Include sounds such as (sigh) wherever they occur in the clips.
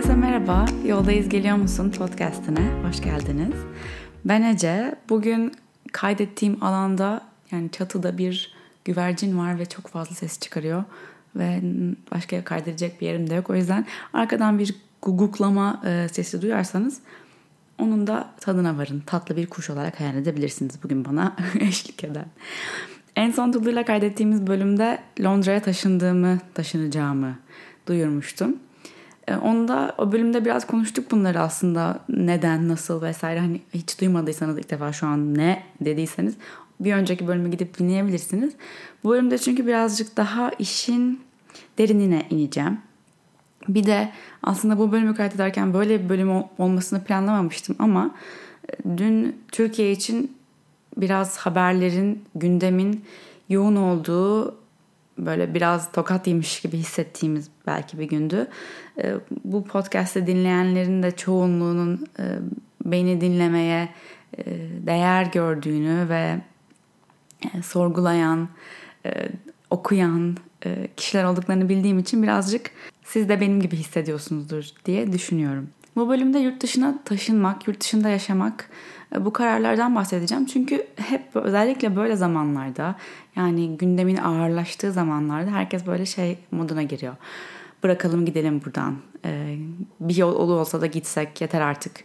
Herkese merhaba. Yoldayız Geliyor Musun podcastine hoş geldiniz. Ben Ece. Bugün kaydettiğim alanda yani çatıda bir güvercin var ve çok fazla ses çıkarıyor. Ve başka kaydedecek bir yerim de yok. O yüzden arkadan bir guguklama e, sesi duyarsanız onun da tadına varın. Tatlı bir kuş olarak hayal edebilirsiniz bugün bana (laughs) eşlik eden. En son Tulu'yla kaydettiğimiz bölümde Londra'ya taşındığımı, taşınacağımı duyurmuştum. E, onda o bölümde biraz konuştuk bunları aslında neden, nasıl vesaire. Hani hiç duymadıysanız ilk defa şu an ne dediyseniz bir önceki bölümü gidip dinleyebilirsiniz. Bu bölümde çünkü birazcık daha işin derinine ineceğim. Bir de aslında bu bölümü kaydederken böyle bir bölüm olmasını planlamamıştım ama e, dün Türkiye için biraz haberlerin, gündemin yoğun olduğu böyle biraz tokat yemiş gibi hissettiğimiz belki bir gündü. E, bu podcast'te dinleyenlerin de çoğunluğunun e, beni dinlemeye değer gördüğünü ve sorgulayan, okuyan kişiler olduklarını bildiğim için birazcık siz de benim gibi hissediyorsunuzdur diye düşünüyorum. Bu bölümde yurt dışına taşınmak, yurt dışında yaşamak e, bu kararlardan bahsedeceğim. Çünkü hep özellikle böyle zamanlarda yani gündemin ağırlaştığı zamanlarda herkes böyle şey moduna giriyor. Bırakalım gidelim buradan. E, bir yol olsa da gitsek yeter artık.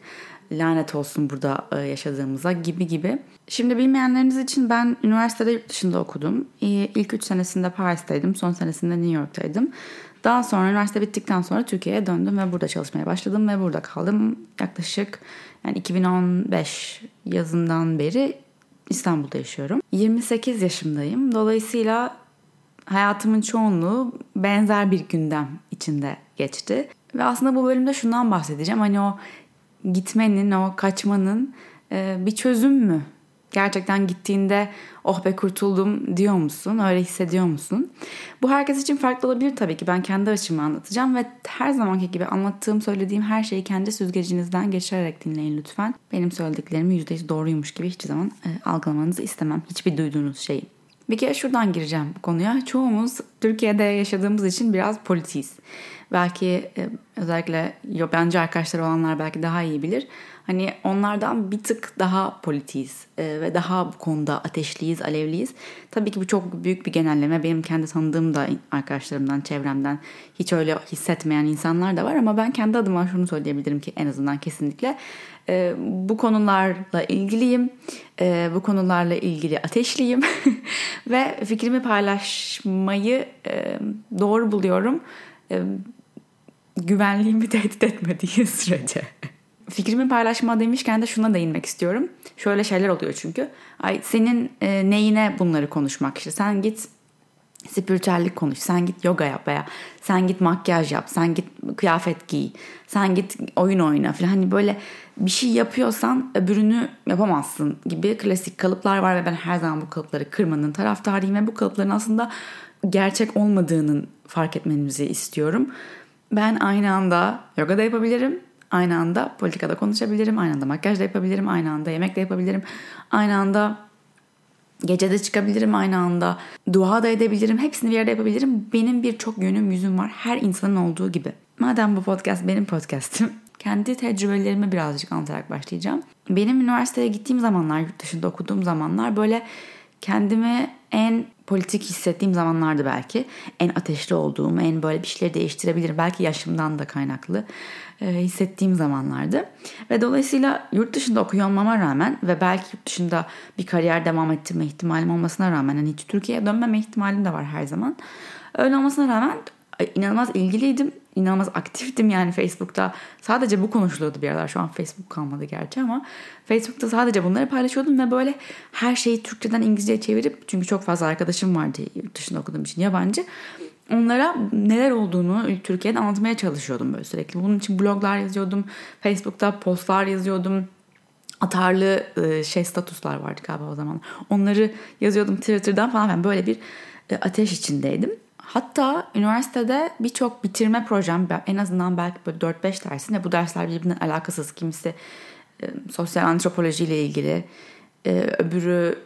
Lanet olsun burada e, yaşadığımıza gibi gibi. Şimdi bilmeyenleriniz için ben üniversitede yurt dışında okudum. İlk 3 senesinde Paris'teydim, son senesinde New York'taydım. Daha sonra üniversite bittikten sonra Türkiye'ye döndüm ve burada çalışmaya başladım ve burada kaldım. Yaklaşık yani 2015 yazından beri İstanbul'da yaşıyorum. 28 yaşımdayım. Dolayısıyla hayatımın çoğunluğu benzer bir gündem içinde geçti. Ve aslında bu bölümde şundan bahsedeceğim. Hani o gitmenin, o kaçmanın bir çözüm mü Gerçekten gittiğinde oh be kurtuldum diyor musun? Öyle hissediyor musun? Bu herkes için farklı olabilir tabii ki. Ben kendi açımı anlatacağım ve her zamanki gibi anlattığım, söylediğim her şeyi kendi süzgecinizden geçirerek dinleyin lütfen. Benim söylediklerimi %100 doğruymuş gibi hiçbir zaman e, algılamanızı istemem. Hiçbir duyduğunuz şeyi. Bir kere şuradan gireceğim konuya. Çoğumuz Türkiye'de yaşadığımız için biraz politiyiz. Belki e, özellikle yabancı arkadaşlar olanlar belki daha iyi bilir. Hani onlardan bir tık daha politiyiz e, ve daha bu konuda ateşliyiz, alevliyiz. Tabii ki bu çok büyük bir genelleme. Benim kendi tanıdığım da arkadaşlarımdan, çevremden hiç öyle hissetmeyen insanlar da var. Ama ben kendi adıma şunu söyleyebilirim ki en azından kesinlikle e, bu konularla ilgiliyim. Bu konularla ilgili ateşliyim. (laughs) ve fikrimi paylaşmayı doğru buluyorum. Güvenliğimi tehdit etmediği (laughs) sürece fikrimi paylaşma demişken de şuna değinmek istiyorum. Şöyle şeyler oluyor çünkü. Ay senin e, neyine bunları konuşmak işte. Sen git spiritüellik konuş. Sen git yoga yap veya sen git makyaj yap. Sen git kıyafet giy. Sen git oyun oyna falan. Hani böyle bir şey yapıyorsan öbürünü yapamazsın gibi klasik kalıplar var ve ben her zaman bu kalıpları kırmanın taraftarıyım ve bu kalıpların aslında gerçek olmadığının fark etmenizi istiyorum. Ben aynı anda yoga da yapabilirim, Aynı anda politikada konuşabilirim, aynı anda makyaj da yapabilirim, aynı anda yemek de yapabilirim, aynı anda gecede çıkabilirim, aynı anda dua da edebilirim, hepsini bir yerde yapabilirim. Benim birçok yönüm, yüzüm var her insanın olduğu gibi. Madem bu podcast benim podcast'im, (laughs) kendi tecrübelerimi birazcık anlatarak başlayacağım. Benim üniversiteye gittiğim zamanlar, yurt dışında okuduğum zamanlar böyle kendimi en politik hissettiğim zamanlardı belki. En ateşli olduğum, en böyle bir şeyleri değiştirebilirim. Belki yaşımdan da kaynaklı e, hissettiğim zamanlardı. Ve dolayısıyla yurt dışında okuyor olmama rağmen ve belki yurt dışında bir kariyer devam ettirme ihtimalim olmasına rağmen hani hiç Türkiye'ye dönmeme ihtimalim de var her zaman. Öyle olmasına rağmen inanılmaz ilgiliydim. İnanılmaz aktiftim yani Facebook'ta. Sadece bu konuşuluyordu bir aralar. Şu an Facebook kalmadı gerçi ama Facebook'ta sadece bunları paylaşıyordum ve böyle her şeyi Türkçeden İngilizceye çevirip çünkü çok fazla arkadaşım vardı yurt dışında okuduğum için yabancı. Onlara neler olduğunu Türkiye'de anlatmaya çalışıyordum böyle sürekli. Bunun için bloglar yazıyordum. Facebook'ta postlar yazıyordum atarlı e, şey statuslar vardı galiba o zaman. Onları yazıyordum Twitter'dan falan ben böyle bir e, ateş içindeydim. Hatta üniversitede birçok bitirme projem en azından belki böyle 4-5 dersin ve bu dersler birbirinden alakasız. Kimisi e, sosyal antropoloji ile ilgili, e, öbürü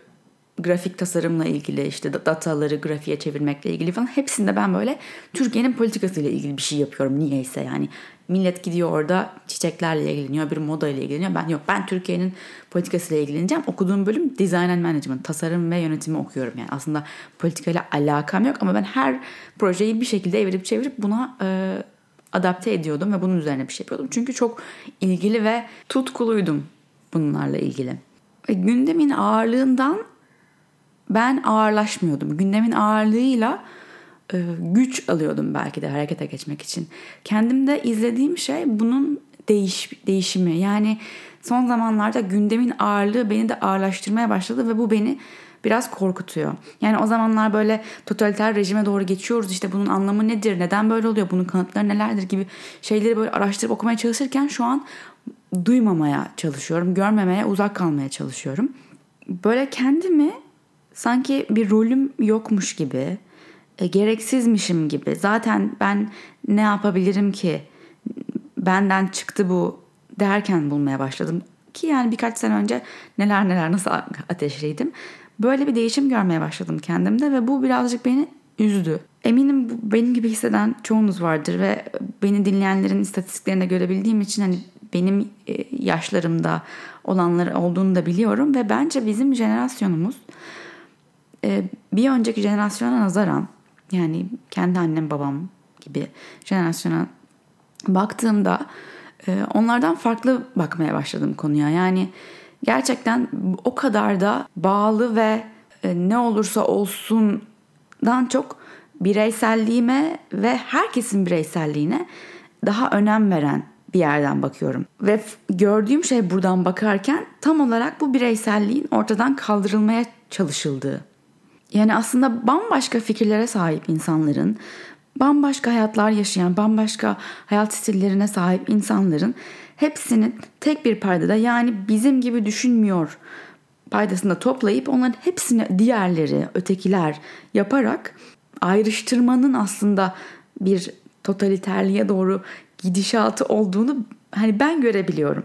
grafik tasarımla ilgili işte dataları grafiğe çevirmekle ilgili falan hepsinde ben böyle Türkiye'nin politikasıyla ilgili bir şey yapıyorum niyeyse yani millet gidiyor orada çiçeklerle ilgileniyor bir moda ile ilgileniyor ben yok ben Türkiye'nin politikasıyla ilgileneceğim okuduğum bölüm design and management tasarım ve yönetimi okuyorum yani aslında politikayla alakam yok ama ben her projeyi bir şekilde evirip çevirip buna e, adapte ediyordum ve bunun üzerine bir şey yapıyordum çünkü çok ilgili ve tutkuluydum bunlarla ilgili. Ve gündemin ağırlığından ben ağırlaşmıyordum. Gündemin ağırlığıyla güç alıyordum belki de harekete geçmek için. Kendimde izlediğim şey bunun değiş, değişimi. Yani son zamanlarda gündemin ağırlığı beni de ağırlaştırmaya başladı ve bu beni biraz korkutuyor. Yani o zamanlar böyle totaliter rejime doğru geçiyoruz. İşte bunun anlamı nedir? Neden böyle oluyor? Bunun kanıtları nelerdir gibi şeyleri böyle araştırıp okumaya çalışırken şu an duymamaya çalışıyorum. Görmemeye, uzak kalmaya çalışıyorum. Böyle kendimi sanki bir rolüm yokmuş gibi, e, gereksizmişim gibi. Zaten ben ne yapabilirim ki? Benden çıktı bu derken bulmaya başladım. Ki yani birkaç sene önce neler neler nasıl ateşliydim. Böyle bir değişim görmeye başladım kendimde ve bu birazcık beni üzdü. Eminim benim gibi hisseden çoğunuz vardır ve beni dinleyenlerin istatistiklerinde görebildiğim için hani benim e, yaşlarımda olanlar olduğunu da biliyorum ve bence bizim jenerasyonumuz e, bir önceki jenerasyona nazaran yani kendi annem babam gibi jenerasyona baktığımda e, onlardan farklı bakmaya başladım konuya. Yani gerçekten o kadar da bağlı ve ne olursa olsundan çok bireyselliğime ve herkesin bireyselliğine daha önem veren bir yerden bakıyorum. Ve gördüğüm şey buradan bakarken tam olarak bu bireyselliğin ortadan kaldırılmaya çalışıldığı. Yani aslında bambaşka fikirlere sahip insanların, bambaşka hayatlar yaşayan, bambaşka hayat stillerine sahip insanların hepsinin tek bir paydada yani bizim gibi düşünmüyor paydasında toplayıp onların hepsini diğerleri, ötekiler yaparak ayrıştırmanın aslında bir totaliterliğe doğru gidişatı olduğunu hani ben görebiliyorum.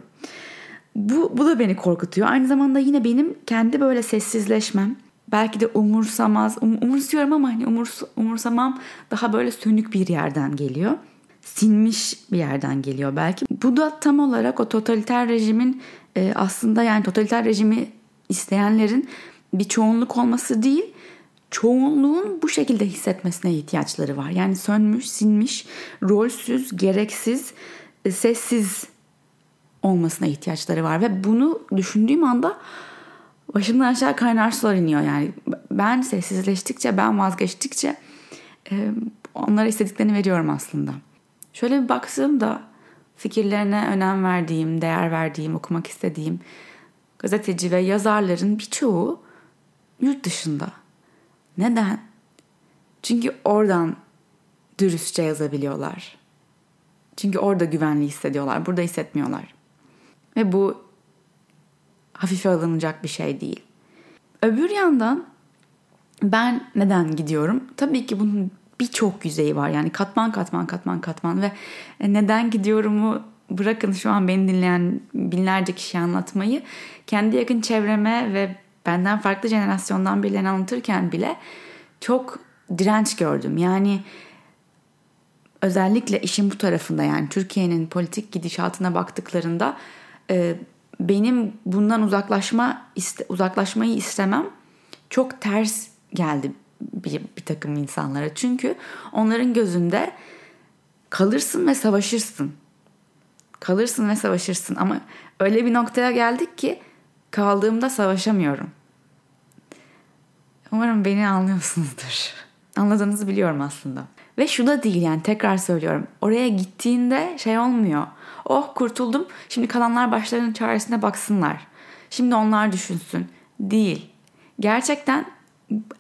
Bu, bu da beni korkutuyor. Aynı zamanda yine benim kendi böyle sessizleşmem. Belki de umursamaz, um, umursuyorum ama hani umurs, umursamam daha böyle sönük bir yerden geliyor. Sinmiş bir yerden geliyor belki. Bu da tam olarak o totaliter rejimin e, aslında yani totaliter rejimi isteyenlerin bir çoğunluk olması değil, çoğunluğun bu şekilde hissetmesine ihtiyaçları var. Yani sönmüş, sinmiş, rolsüz, gereksiz, e, sessiz olmasına ihtiyaçları var ve bunu düşündüğüm anda başımdan aşağı kaynar sular iniyor yani. Ben sessizleştikçe, ben vazgeçtikçe e, onlara istediklerini veriyorum aslında. Şöyle bir baktığımda fikirlerine önem verdiğim, değer verdiğim, okumak istediğim gazeteci ve yazarların birçoğu yurt dışında. Neden? Çünkü oradan dürüstçe yazabiliyorlar. Çünkü orada güvenli hissediyorlar. Burada hissetmiyorlar. Ve bu hafife alınacak bir şey değil. Öbür yandan ben neden gidiyorum? Tabii ki bunun birçok yüzeyi var. Yani katman katman katman katman ve neden gidiyorumu bırakın şu an beni dinleyen binlerce kişi anlatmayı kendi yakın çevreme ve benden farklı jenerasyondan birilerine anlatırken bile çok direnç gördüm. Yani özellikle işin bu tarafında yani Türkiye'nin politik gidişatına baktıklarında e, benim bundan uzaklaşma iste, uzaklaşmayı istemem çok ters geldi bir, bir takım insanlara. Çünkü onların gözünde kalırsın ve savaşırsın. Kalırsın ve savaşırsın ama öyle bir noktaya geldik ki kaldığımda savaşamıyorum. Umarım beni anlıyorsunuzdur. (laughs) Anladığınızı biliyorum aslında. Ve şu da değil yani tekrar söylüyorum. Oraya gittiğinde şey olmuyor. Oh kurtuldum. Şimdi kalanlar başlarının çaresine baksınlar. Şimdi onlar düşünsün. Değil. Gerçekten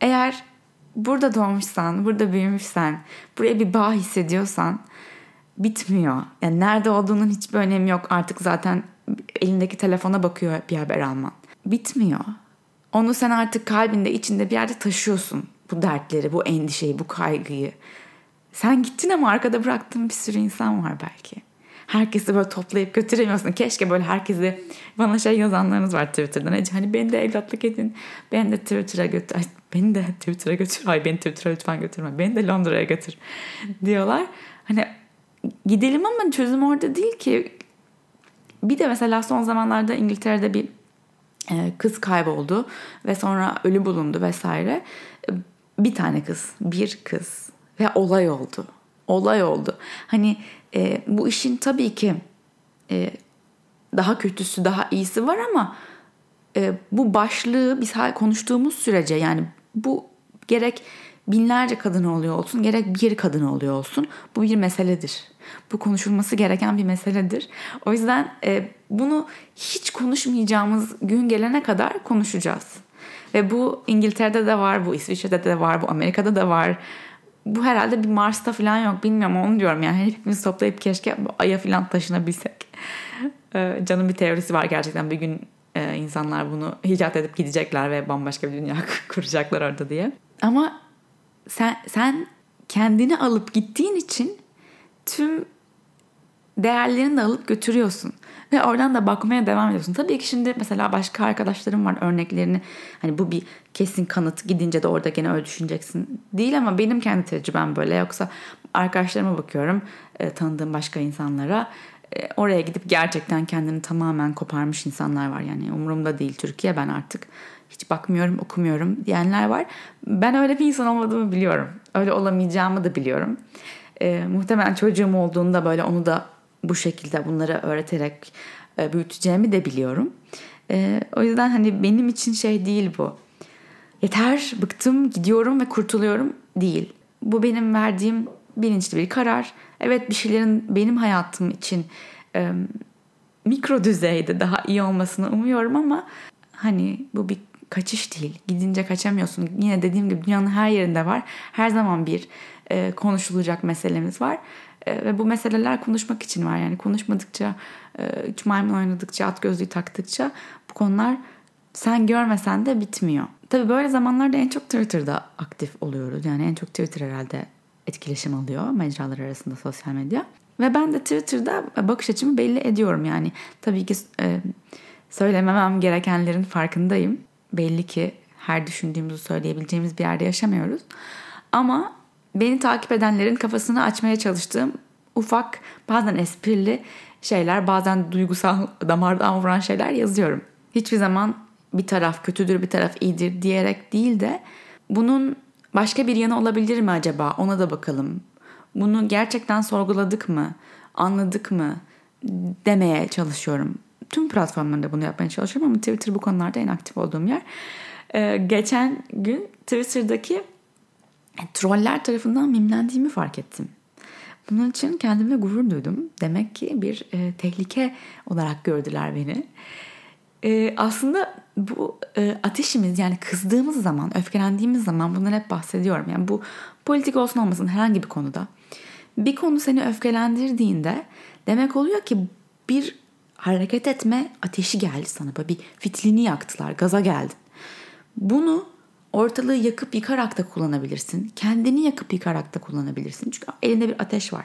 eğer burada doğmuşsan, burada büyümüşsen, buraya bir bağ hissediyorsan bitmiyor. Yani nerede olduğunun hiçbir önemi yok. Artık zaten elindeki telefona bakıyor bir haber alman. Bitmiyor. Onu sen artık kalbinde, içinde bir yerde taşıyorsun. Bu dertleri, bu endişeyi, bu kaygıyı. Sen gittin ama arkada bıraktığın bir sürü insan var belki. Herkesi böyle toplayıp götüremiyorsun. Keşke böyle herkesi bana şey yazanlarınız var Twitter'dan. Ece hani beni de evlatlık edin. Beni de Twitter'a götür. Ay, beni de Twitter'a götür. Ay beni Twitter'a lütfen götürme. Beni de Londra'ya götür diyorlar. Hani gidelim ama çözüm orada değil ki. Bir de mesela son zamanlarda İngiltere'de bir e, kız kayboldu ve sonra ölü bulundu vesaire. Bir tane kız, bir kız ve olay oldu. Olay oldu. Hani e, bu işin tabii ki e, daha kötüsü, daha iyisi var ama e, bu başlığı biz konuştuğumuz sürece yani bu gerek binlerce kadın oluyor olsun gerek bir kadın oluyor olsun bu bir meseledir. Bu konuşulması gereken bir meseledir. O yüzden e, bunu hiç konuşmayacağımız gün gelene kadar konuşacağız. Ve bu İngiltere'de de var, bu İsviçre'de de var, bu Amerika'da da var. Bu herhalde bir Mars'ta falan yok bilmiyorum onu diyorum yani hepimiz toplayıp keşke Ay'a falan taşınabilsek. Ee, canım bir teorisi var gerçekten bir gün e, insanlar bunu icat edip gidecekler ve bambaşka bir dünya (laughs) kuracaklar orada diye. Ama sen, sen kendini alıp gittiğin için tüm değerlerini de alıp götürüyorsun. Ve oradan da bakmaya devam ediyorsun. Tabii ki şimdi mesela başka arkadaşlarım var örneklerini. Hani bu bir kesin kanıt gidince de orada gene öyle düşüneceksin. Değil ama benim kendi tecrübem böyle. Yoksa arkadaşlarıma bakıyorum e, tanıdığım başka insanlara. E, oraya gidip gerçekten kendini tamamen koparmış insanlar var. Yani umurumda değil Türkiye ben artık hiç bakmıyorum okumuyorum diyenler var. Ben öyle bir insan olmadığımı biliyorum. Öyle olamayacağımı da biliyorum. E, muhtemelen çocuğum olduğunda böyle onu da bu şekilde bunları öğreterek e, büyüteceğimi de biliyorum. E, o yüzden hani benim için şey değil bu. Yeter, bıktım, gidiyorum ve kurtuluyorum değil. Bu benim verdiğim bilinçli bir karar. Evet bir şeylerin benim hayatım için e, mikro düzeyde daha iyi olmasını umuyorum ama hani bu bir kaçış değil. Gidince kaçamıyorsun. Yine dediğim gibi dünyanın her yerinde var. Her zaman bir e, konuşulacak meselemiz var. E, ve bu meseleler konuşmak için var. Yani konuşmadıkça, e, maymun oynadıkça, at gözlüğü taktıkça bu konular sen görmesen de bitmiyor. Tabii böyle zamanlarda en çok Twitter'da aktif oluyoruz. Yani en çok Twitter herhalde etkileşim alıyor mecralar arasında sosyal medya. Ve ben de Twitter'da bakış açımı belli ediyorum. Yani tabii ki e, söylememem gerekenlerin farkındayım. Belli ki her düşündüğümüzü söyleyebileceğimiz bir yerde yaşamıyoruz. Ama beni takip edenlerin kafasını açmaya çalıştığım ufak bazen esprili şeyler bazen duygusal (laughs) damardan vuran şeyler yazıyorum. Hiçbir zaman bir taraf kötüdür bir taraf iyidir diyerek değil de bunun başka bir yanı olabilir mi acaba ona da bakalım. Bunu gerçekten sorguladık mı anladık mı demeye çalışıyorum. Tüm platformlarında bunu yapmaya çalışıyorum ama Twitter bu konularda en aktif olduğum yer. Ee, geçen gün Twitter'daki troller tarafından mimlendiğimi fark ettim. Bunun için kendime gurur duydum. Demek ki bir e, tehlike olarak gördüler beni. E, aslında bu e, ateşimiz yani kızdığımız zaman, öfkelendiğimiz zaman bundan hep bahsediyorum. Yani bu politik olsun olmasın herhangi bir konuda. Bir konu seni öfkelendirdiğinde demek oluyor ki bir hareket etme ateşi geldi sana. Bir fitilini yaktılar, gaza geldin. Bunu ortalığı yakıp yıkarak da kullanabilirsin. Kendini yakıp yıkarak da kullanabilirsin. Çünkü elinde bir ateş var.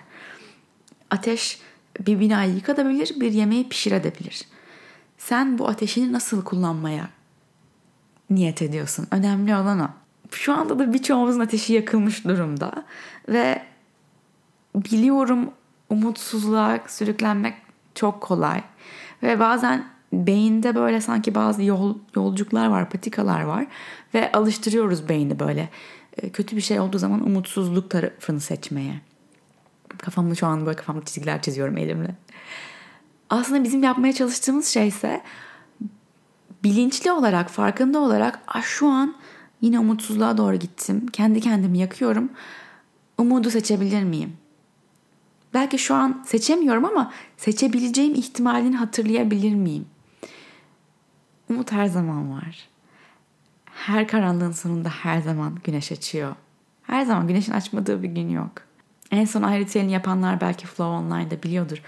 Ateş bir binayı yıkatabilir, bir yemeği pişirebilir. Sen bu ateşini nasıl kullanmaya niyet ediyorsun? Önemli olan o. Şu anda da birçoğumuzun ateşi yakılmış durumda ve biliyorum umutsuzluğa sürüklenmek çok kolay ve bazen beyinde böyle sanki bazı yol, yolcuklar var, patikalar var ve alıştırıyoruz beyni böyle. E, kötü bir şey olduğu zaman umutsuzluk tarafını seçmeye. Kafamda şu an böyle kafamda çizgiler çiziyorum elimle. Aslında bizim yapmaya çalıştığımız şey ise bilinçli olarak, farkında olarak ah şu an yine umutsuzluğa doğru gittim. Kendi kendimi yakıyorum. Umudu seçebilir miyim? Belki şu an seçemiyorum ama seçebileceğim ihtimalini hatırlayabilir miyim? Umut her zaman var. Her karanlığın sonunda her zaman güneş açıyor. Her zaman güneşin açmadığı bir gün yok. En son ay ritüelini yapanlar belki Flow Online'da biliyordur.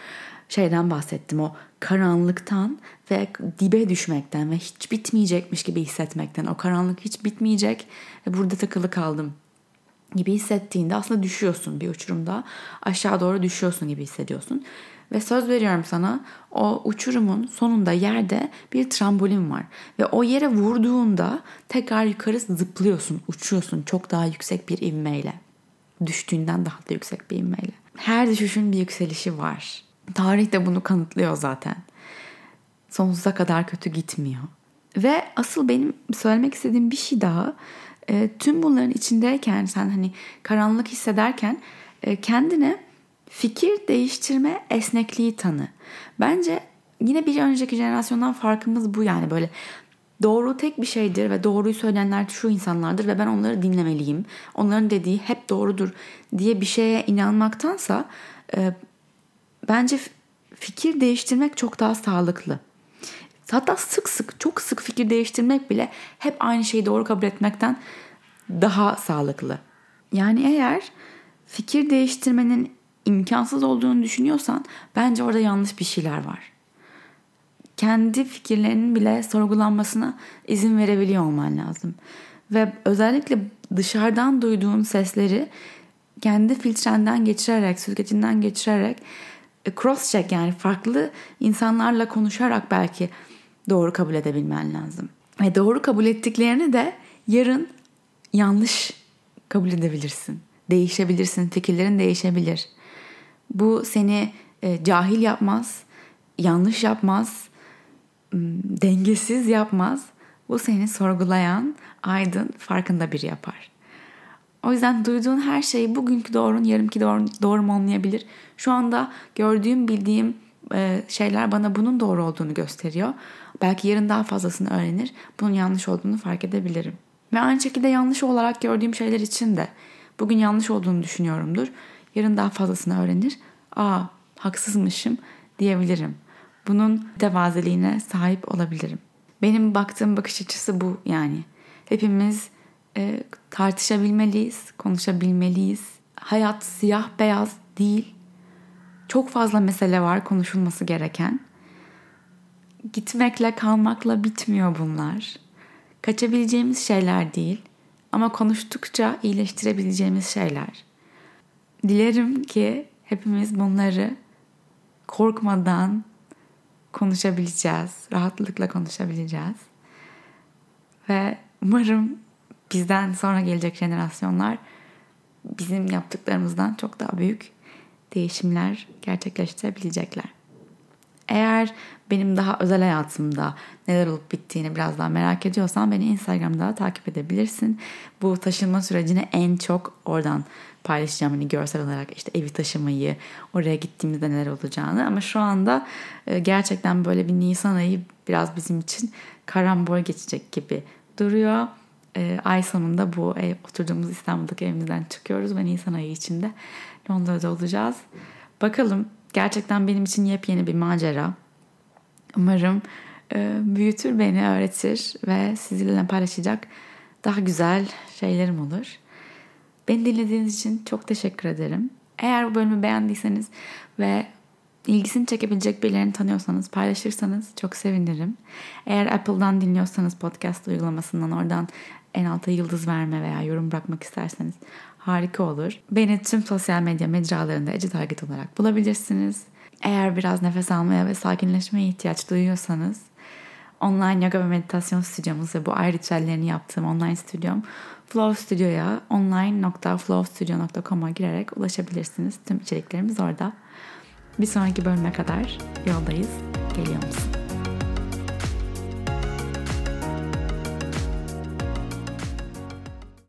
Şeyden bahsettim o karanlıktan ve dibe düşmekten ve hiç bitmeyecekmiş gibi hissetmekten. O karanlık hiç bitmeyecek ve burada takılı kaldım gibi hissettiğinde aslında düşüyorsun bir uçurumda. Aşağı doğru düşüyorsun gibi hissediyorsun. Ve söz veriyorum sana o uçurumun sonunda yerde bir trambolin var. Ve o yere vurduğunda tekrar yukarı zıplıyorsun, uçuyorsun çok daha yüksek bir ivmeyle. Düştüğünden daha da yüksek bir ivmeyle. Her düşüşün bir yükselişi var. Tarih de bunu kanıtlıyor zaten. Sonsuza kadar kötü gitmiyor. Ve asıl benim söylemek istediğim bir şey daha. E, tüm bunların içindeyken sen hani karanlık hissederken e, kendine fikir değiştirme esnekliği tanı. Bence yine bir önceki jenerasyondan farkımız bu yani böyle doğru tek bir şeydir ve doğruyu söyleyenler şu insanlardır ve ben onları dinlemeliyim. Onların dediği hep doğrudur diye bir şeye inanmaktansa e, bence fikir değiştirmek çok daha sağlıklı. Hatta sık sık çok sık fikir değiştirmek bile hep aynı şeyi doğru kabul etmekten daha sağlıklı. Yani eğer fikir değiştirmenin imkansız olduğunu düşünüyorsan bence orada yanlış bir şeyler var. Kendi fikirlerinin bile sorgulanmasına izin verebiliyor olman lazım. Ve özellikle dışarıdan duyduğun sesleri kendi filtrenden geçirerek, süzgecinden geçirerek e, cross check yani farklı insanlarla konuşarak belki doğru kabul edebilmen lazım. Ve doğru kabul ettiklerini de yarın yanlış kabul edebilirsin. Değişebilirsin, fikirlerin değişebilir. Bu seni e, cahil yapmaz, yanlış yapmaz, dengesiz yapmaz. Bu seni sorgulayan, aydın, farkında biri yapar. O yüzden duyduğun her şey bugünkü doğrun, yarımki doğru, doğru mu olmayabilir. Şu anda gördüğüm, bildiğim e, şeyler bana bunun doğru olduğunu gösteriyor. Belki yarın daha fazlasını öğrenir. Bunun yanlış olduğunu fark edebilirim. Ve aynı şekilde yanlış olarak gördüğüm şeyler için de bugün yanlış olduğunu düşünüyorumdur. Yarın daha fazlasını öğrenir. Aa haksızmışım diyebilirim. Bunun devazeliğine sahip olabilirim. Benim baktığım bakış açısı bu yani. Hepimiz e, tartışabilmeliyiz, konuşabilmeliyiz. Hayat siyah beyaz değil. Çok fazla mesele var konuşulması gereken. Gitmekle kalmakla bitmiyor bunlar. Kaçabileceğimiz şeyler değil ama konuştukça iyileştirebileceğimiz şeyler. Dilerim ki hepimiz bunları korkmadan konuşabileceğiz, rahatlıkla konuşabileceğiz. Ve umarım bizden sonra gelecek jenerasyonlar bizim yaptıklarımızdan çok daha büyük değişimler gerçekleştirebilecekler. Eğer benim daha özel hayatımda neler olup bittiğini biraz daha merak ediyorsan beni Instagram'da takip edebilirsin. Bu taşınma sürecini en çok oradan paylaşacağım. Hani görsel olarak işte evi taşımayı, oraya gittiğimizde neler olacağını. Ama şu anda e, gerçekten böyle bir Nisan ayı biraz bizim için karambol geçecek gibi duruyor. E, ay sonunda bu ev, oturduğumuz İstanbul'daki evimizden çıkıyoruz ve Nisan ayı içinde Londra'da olacağız. Bakalım gerçekten benim için yepyeni bir macera. Umarım e, büyütür beni, öğretir ve sizinle paylaşacak daha güzel şeylerim olur. Beni dinlediğiniz için çok teşekkür ederim. Eğer bu bölümü beğendiyseniz ve ilgisini çekebilecek birilerini tanıyorsanız paylaşırsanız çok sevinirim. Eğer Apple'dan dinliyorsanız podcast uygulamasından oradan en alta yıldız verme veya yorum bırakmak isterseniz harika olur. Beni tüm sosyal medya mecralarında Ece Target olarak bulabilirsiniz. Eğer biraz nefes almaya ve sakinleşmeye ihtiyaç duyuyorsanız online yoga ve meditasyon stüdyomuz ve bu ay ritüellerini yaptığım online stüdyom Flow Studio'ya online.flowstudio.com'a girerek ulaşabilirsiniz. Tüm içeriklerimiz orada. Bir sonraki bölüme kadar yoldayız. Geliyor musun?